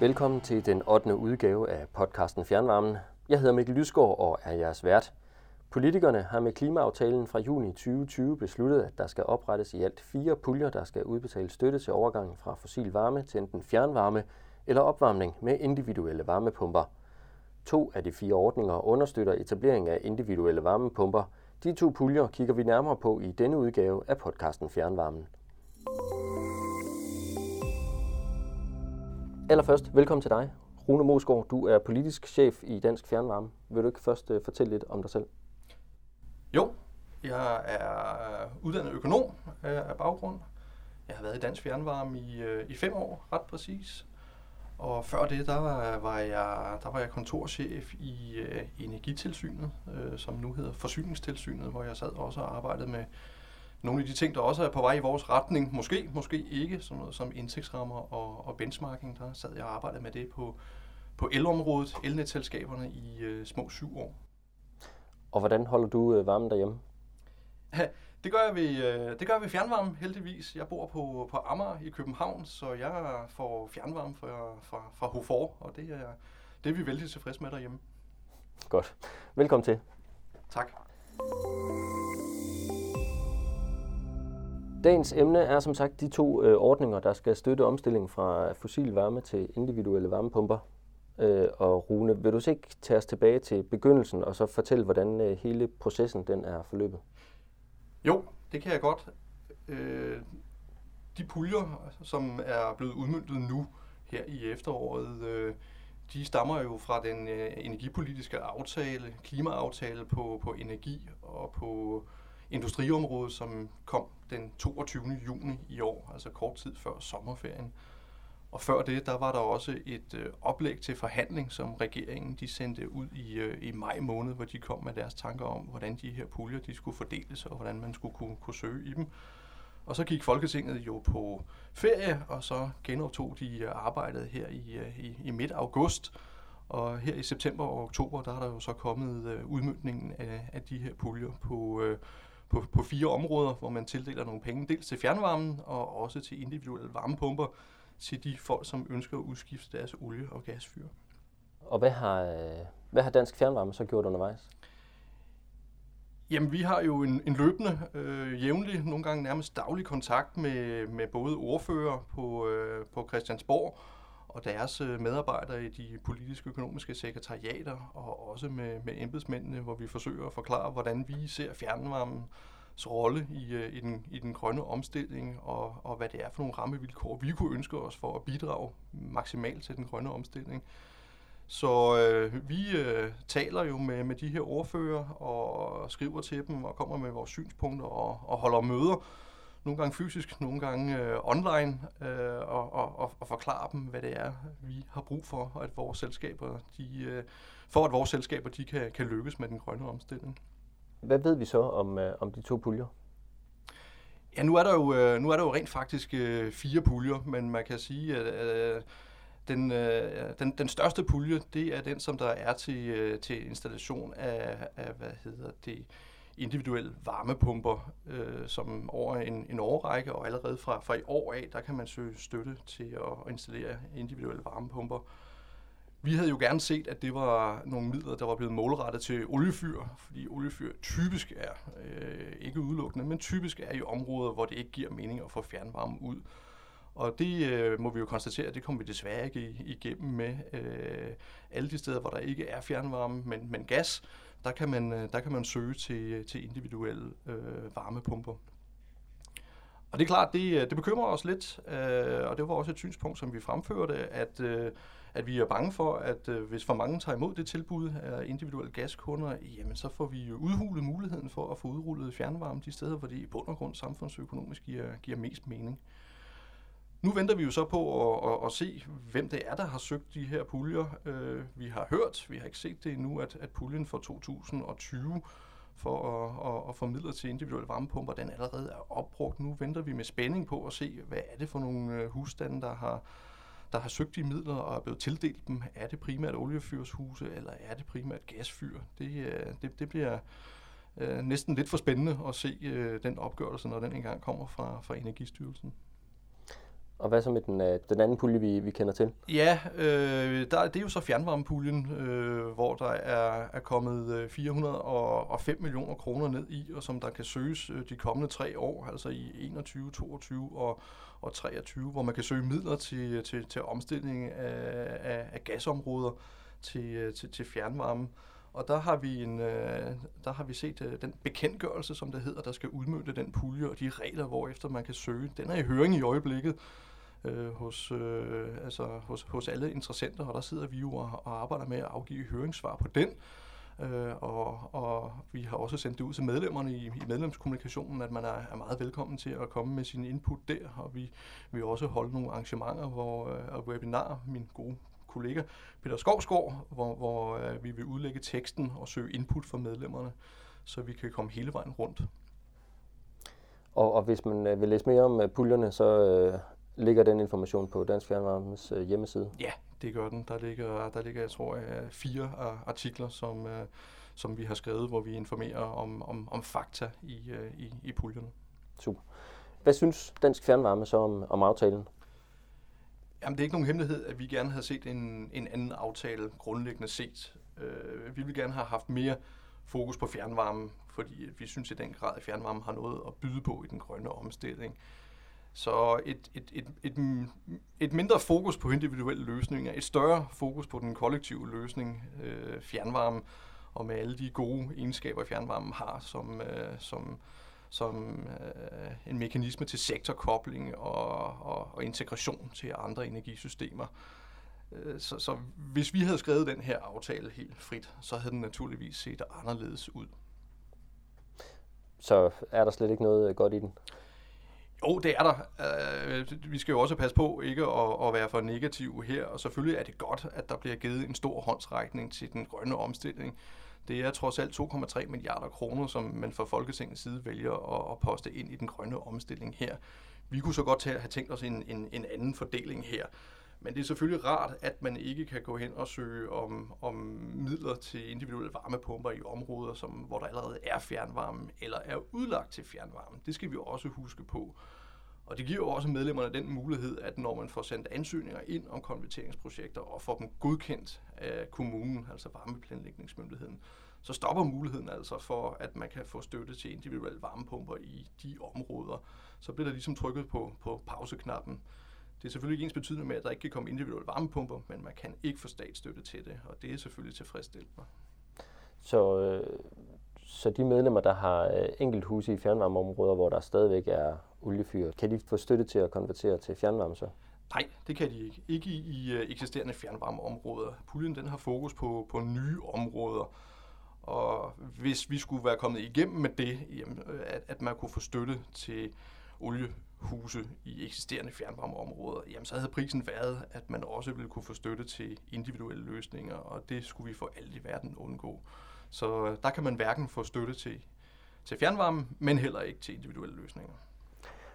Velkommen til den 8. udgave af podcasten Fjernvarmen. Jeg hedder Mikkel Lysgaard og er jeres vært. Politikerne har med klimaaftalen fra juni 2020 besluttet, at der skal oprettes i alt fire puljer, der skal udbetale støtte til overgangen fra fossil varme til enten fjernvarme eller opvarmning med individuelle varmepumper. To af de fire ordninger understøtter etablering af individuelle varmepumper. De to puljer kigger vi nærmere på i denne udgave af podcasten Fjernvarmen. Allerførst, velkommen til dig. Rune Mosgaard, du er politisk chef i Dansk Fjernvarme. Vil du ikke først øh, fortælle lidt om dig selv? Jo, jeg er øh, uddannet økonom øh, af baggrund. Jeg har været i Dansk Fjernvarme i, øh, i fem år, ret præcis. Og før det, der var, var, jeg, der var jeg kontorchef i øh, Energitilsynet, øh, som nu hedder Forsyningstilsynet, hvor jeg sad også og arbejdede med nogle af de ting, der også er på vej i vores retning. Måske, måske ikke, som noget som indtægtsrammer og, og benchmarking. Der sad jeg og arbejdede med det på, på elområdet, elnetselskaberne i uh, små syv år. Og hvordan holder du uh, varmen derhjemme? Det gør jeg ved, det gør jeg ved fjernvarme, heldigvis. Jeg bor på, på Amager i København, så jeg får fjernvarme fra, fra, fra Hofor, og det er, det er vi vældig tilfredse med derhjemme. Godt. Velkommen til. Tak. Dagens emne er som sagt de to øh, ordninger, der skal støtte omstillingen fra fossil varme til individuelle varmepumper. Øh, og Rune, vil du så ikke tage os tilbage til begyndelsen og så fortælle, hvordan øh, hele processen den er forløbet? Jo, det kan jeg godt. Øh, de puljer, som er blevet udmyndtet nu her i efteråret, øh, de stammer jo fra den øh, energipolitiske aftale, klimaaftale på, på energi og på industriområdet, som kom den 22. juni i år, altså kort tid før sommerferien. Og før det, der var der også et øh, oplæg til forhandling, som regeringen de sendte ud i, øh, i maj måned, hvor de kom med deres tanker om, hvordan de her puljer de skulle fordeles, og hvordan man skulle kunne, kunne søge i dem. Og så gik Folketinget jo på ferie, og så genoptog de øh, arbejdet her i, øh, i, i midt august. Og her i september og oktober, der er der jo så kommet øh, udmyndningen af, af de her puljer på, øh, på, på fire områder, hvor man tildeler nogle penge, dels til fjernvarmen og også til individuelle varmepumper til de folk, som ønsker at udskifte deres olie- og gasfyr. Og hvad har, øh, hvad har Dansk Fjernvarme så gjort undervejs? Jamen, vi har jo en, en løbende, øh, jævnlig, nogle gange nærmest daglig kontakt med, med både ordfører på, øh, på Christiansborg og deres øh, medarbejdere i de politiske økonomiske sekretariater, og også med, med embedsmændene, hvor vi forsøger at forklare, hvordan vi ser fjernvarmens rolle i, øh, i, den, i den grønne omstilling, og, og hvad det er for nogle rammevilkår, vi kunne ønske os for at bidrage maksimalt til den grønne omstilling. Så øh, vi øh, taler jo med, med de her ordfører og skriver til dem og kommer med vores synspunkter og, og holder møder. Nogle gange fysisk, nogle gange øh, online øh, og, og, og forklare dem, hvad det er, vi har brug for, at vores selskaber, de, øh, for at vores selskaber de kan, kan lykkes med den grønne omstilling. Hvad ved vi så om, øh, om de to puljer? Ja, nu er der jo, øh, nu er der jo rent faktisk øh, fire puljer, men man kan sige, at øh, den, øh, den, den største pulje, det er den, som der er til, øh, til installation af, af, hvad hedder det, individuelle varmepumper, øh, som over en, en årrække, og allerede fra, fra i år af, der kan man søge støtte til at installere individuelle varmepumper. Vi havde jo gerne set, at det var nogle midler, der var blevet målrettet til oliefyr, fordi oliefyr typisk er, øh, ikke udelukkende, men typisk er i områder, hvor det ikke giver mening at få fjernvarme ud. Og det øh, må vi jo konstatere, at det kommer vi desværre ikke igennem med øh, alle de steder, hvor der ikke er fjernvarme, men, men gas. Der kan man, øh, der kan man søge til, øh, til individuelle øh, varmepumper. Og det er klart, det, øh, det bekymrer os lidt, øh, og det var også et synspunkt, som vi fremførte, at, øh, at vi er bange for, at øh, hvis for mange tager imod det tilbud af individuelle gaskunder, jamen så får vi udhulet muligheden for at få udrullet fjernvarme de steder, hvor det i bund og grund samfundsøkonomisk giver, giver mest mening. Nu venter vi jo så på at, at, at se, hvem det er, der har søgt de her puljer. Øh, vi har hørt, vi har ikke set det endnu, at, at puljen for 2020 for at, at, at formidle til individuelle varmepumper, den allerede er opbrugt. Nu venter vi med spænding på at se, hvad er det for nogle øh, husstande, der har, der har søgt de midler og er blevet tildelt dem. Er det primært oliefyrshuse, eller er det primært gasfyr? Det, øh, det, det bliver øh, næsten lidt for spændende at se øh, den opgørelse, når den engang kommer fra, fra Energistyrelsen. Og hvad så med den, øh, den anden pulje, vi, vi kender til? Ja, øh, der, det er jo så fjernvarmepuljen, øh, hvor der er, er kommet øh, 405 millioner kroner ned i, og som der kan søges øh, de kommende tre år, altså i 21, 22 og, og 23, hvor man kan søge midler til, til, til omstilling af, af, af gasområder til, øh, til, til fjernvarme. Og der har vi, en, øh, der har vi set øh, den bekendtgørelse, som det hedder, der skal udmønte den pulje og de regler, hvor efter man kan søge. Den er i høring i øjeblikket øh, hos, øh, altså hos, hos alle interessenter, og der sidder vi jo og, og arbejder med at afgive høringssvar på den. Øh, og, og vi har også sendt det ud til medlemmerne i, i medlemskommunikationen, at man er, er meget velkommen til at komme med sin input der, og vi vil også holde nogle arrangementer hvor, øh, og webinar, min gode kollega Peter Skovsgaard, hvor, hvor øh, vi vil udlægge teksten og søge input fra medlemmerne, så vi kan komme hele vejen rundt. Og, og hvis man øh, vil læse mere om øh, puljerne, så øh, ligger den information på Dansk Fjernvarmes øh, hjemmeside? Ja, det gør den. Der ligger, der ligger jeg tror, jeg, fire artikler, som, øh, som vi har skrevet, hvor vi informerer om, om, om fakta i, øh, i, i puljerne. Super. Hvad synes Dansk Fjernvarme så om, om aftalen? Jamen, det er ikke nogen hemmelighed, at vi gerne havde set en, en anden aftale grundlæggende set. Øh, vi vil gerne have haft mere fokus på fjernvarme, fordi vi synes i den grad, at fjernvarme har noget at byde på i den grønne omstilling. Så et, et, et, et, et mindre fokus på individuelle løsninger, et større fokus på den kollektive løsning, øh, fjernvarme, og med alle de gode egenskaber, fjernvarmen har, som, øh, som, som øh, en mekanisme til sektorkobling og, og, og integration til andre energisystemer. Øh, så, så hvis vi havde skrevet den her aftale helt frit, så havde den naturligvis set anderledes ud. Så er der slet ikke noget øh, godt i den? Jo, det er der. Uh, vi skal jo også passe på ikke at, at være for negativ her, og selvfølgelig er det godt, at der bliver givet en stor håndsrækning til den grønne omstilling. Det er trods alt 2,3 milliarder kroner, som man fra Folketingets side vælger at, at poste ind i den grønne omstilling her. Vi kunne så godt have tænkt os en, en, en anden fordeling her. Men det er selvfølgelig rart, at man ikke kan gå hen og søge om, om midler til individuelle varmepumper i områder, som, hvor der allerede er fjernvarme eller er udlagt til fjernvarme. Det skal vi også huske på. Og det giver jo også medlemmerne den mulighed, at når man får sendt ansøgninger ind om konverteringsprojekter og får dem godkendt af kommunen, altså varmeplanlægningsmyndigheden, så stopper muligheden altså for, at man kan få støtte til individuelle varmepumper i de områder. Så bliver der ligesom trykket på, på pauseknappen. Det er selvfølgelig ikke ens betydende med, at der ikke kan komme individuelle varmepumper, men man kan ikke få statsstøtte til det, og det er selvfølgelig tilfredsstillende. Så, øh, så de medlemmer, der har øh, enkelt huse i fjernvarmeområder, hvor der stadigvæk er oliefyr, kan de få støtte til at konvertere til fjernvarme så? Nej, det kan de ikke. Ikke i, i øh, eksisterende fjernvarmeområder. Puljen den har fokus på, på nye områder. Og hvis vi skulle være kommet igennem med det, jamen, at, at man kunne få støtte til olie huse i eksisterende fjernvarmeområder, jamen så havde prisen været, at man også ville kunne få støtte til individuelle løsninger, og det skulle vi for alt i verden undgå. Så øh, der kan man hverken få støtte til, til fjernvarme, men heller ikke til individuelle løsninger.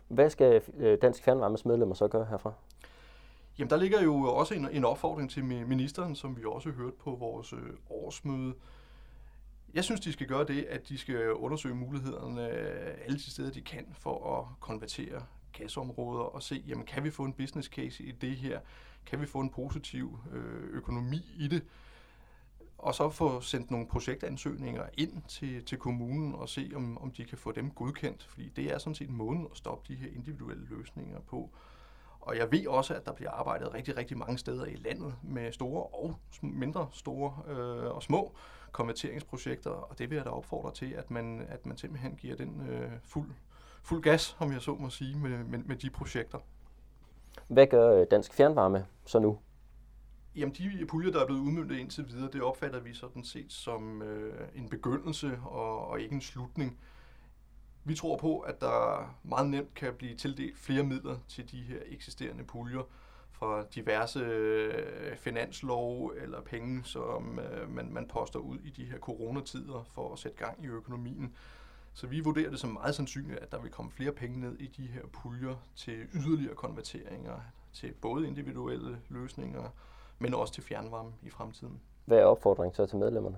Hvad skal øh, Dansk Fjernvarmes medlemmer så gøre herfra? Jamen, der ligger jo også en, en opfordring til ministeren, som vi også hørte på vores øh, årsmøde. Jeg synes, de skal gøre det, at de skal undersøge mulighederne øh, alle de steder, de kan, for at konvertere gasområder og se, jamen, kan vi få en business case i det her? Kan vi få en positiv øh, økonomi i det? Og så få sendt nogle projektansøgninger ind til, til kommunen og se, om, om de kan få dem godkendt. Fordi det er sådan set måden at stoppe de her individuelle løsninger på. Og jeg ved også, at der bliver arbejdet rigtig, rigtig mange steder i landet med store og mindre store øh, og små konverteringsprojekter, og det vil jeg da opfordre til, at man, at man simpelthen giver den øh, fuld, fuld gas, om jeg så må sige, med, med, med de projekter. Hvad gør øh, Dansk Fjernvarme så nu? Jamen, de puljer, der er blevet udmyndtet indtil videre, det opfatter vi sådan set som øh, en begyndelse og, og ikke en slutning. Vi tror på, at der meget nemt kan blive tildelt flere midler til de her eksisterende puljer fra diverse øh, finanslov eller penge, som øh, man, man poster ud i de her coronatider for at sætte gang i økonomien. Så vi vurderer det som meget sandsynligt, at der vil komme flere penge ned i de her puljer til yderligere konverteringer til både individuelle løsninger, men også til fjernvarme i fremtiden. Hvad er opfordringen så til medlemmerne?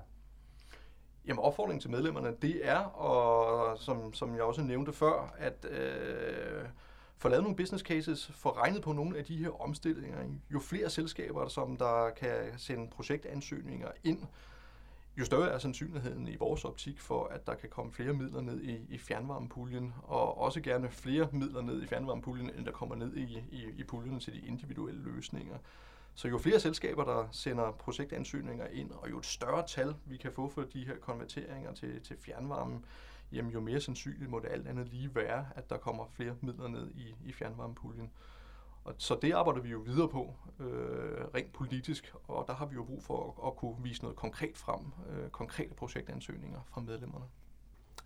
Jamen opfordringen til medlemmerne, det er, og som, som jeg også nævnte før, at øh, få lavet nogle business cases, få regnet på nogle af de her omstillinger. Jo flere selskaber, som der kan sende projektansøgninger ind, jo større er sandsynligheden i vores optik for, at der kan komme flere midler ned i, i fjernvarmepuljen, og også gerne flere midler ned i fjernvarmepuljen, end der kommer ned i, i, i puljen til de individuelle løsninger. Så jo flere selskaber, der sender projektansøgninger ind, og jo et større tal, vi kan få for de her konverteringer til, til fjernvarme, jamen jo mere sandsynligt må det alt andet lige være, at der kommer flere midler ned i, i fjernvarmepuljen. Og så det arbejder vi jo videre på, øh, rent politisk, og der har vi jo brug for at, at kunne vise noget konkret frem, øh, konkrete projektansøgninger fra medlemmerne.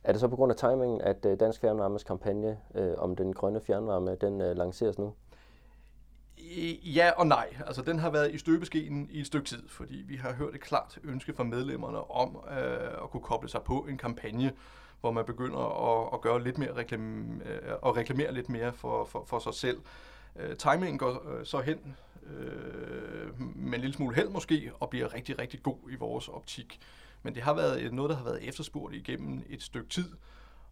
Er det så på grund af timingen, at øh, Dansk Fjernvarmes kampagne øh, om den grønne fjernvarme, den øh, lanceres nu? Ja og nej. Altså, den har været i støbeskeen i et stykke tid, fordi vi har hørt et klart ønske fra medlemmerne om øh, at kunne koble sig på en kampagne, hvor man begynder at, at gøre lidt mere reklam, og øh, reklamere lidt mere for, for, for sig selv. Øh, timingen går øh, så hen øh, med en lille smule held måske, og bliver rigtig, rigtig god i vores optik. Men det har været noget, der har været efterspurgt igennem et stykke tid,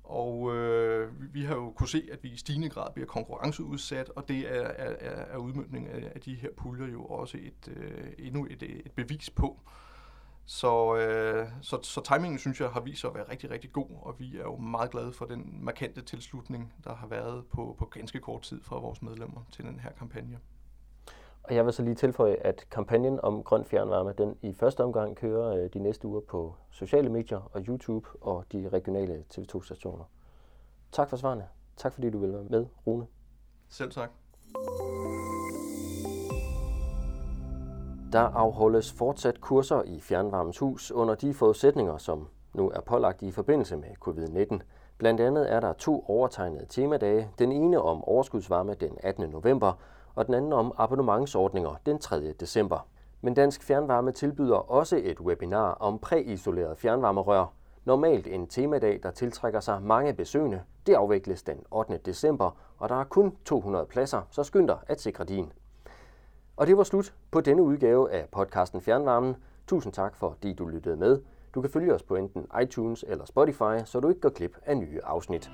og øh, vi har jo kunne se, at vi i stigende grad bliver konkurrenceudsat, og det er, er, er udmyndningen af, af de her puljer jo også et, øh, endnu et, øh, et bevis på. Så, øh, så, så timingen, synes jeg, har vist sig at være rigtig, rigtig god, og vi er jo meget glade for den markante tilslutning, der har været på, på ganske kort tid fra vores medlemmer til den her kampagne. Og jeg vil så lige tilføje, at kampagnen om grøn fjernvarme, den i første omgang kører øh, de næste uger på sociale medier og YouTube og de regionale TV2-stationer. Tak for svarene. Tak fordi du ville være med, Rune. Selv tak. Der afholdes fortsat kurser i Fjernvarmens Hus under de forudsætninger, som nu er pålagt i forbindelse med covid-19. Blandt andet er der to overtegnede temadage. Den ene om overskudsvarme den 18. november, og den anden om abonnementsordninger den 3. december. Men Dansk Fjernvarme tilbyder også et webinar om præisoleret fjernvarmerør. Normalt en temadag, der tiltrækker sig mange besøgende. Det afvikles den 8. december, og der er kun 200 pladser, så skynd dig at sikre din. Og det var slut på denne udgave af podcasten Fjernvarmen. Tusind tak, fordi du lyttede med. Du kan følge os på enten iTunes eller Spotify, så du ikke går glip af nye afsnit.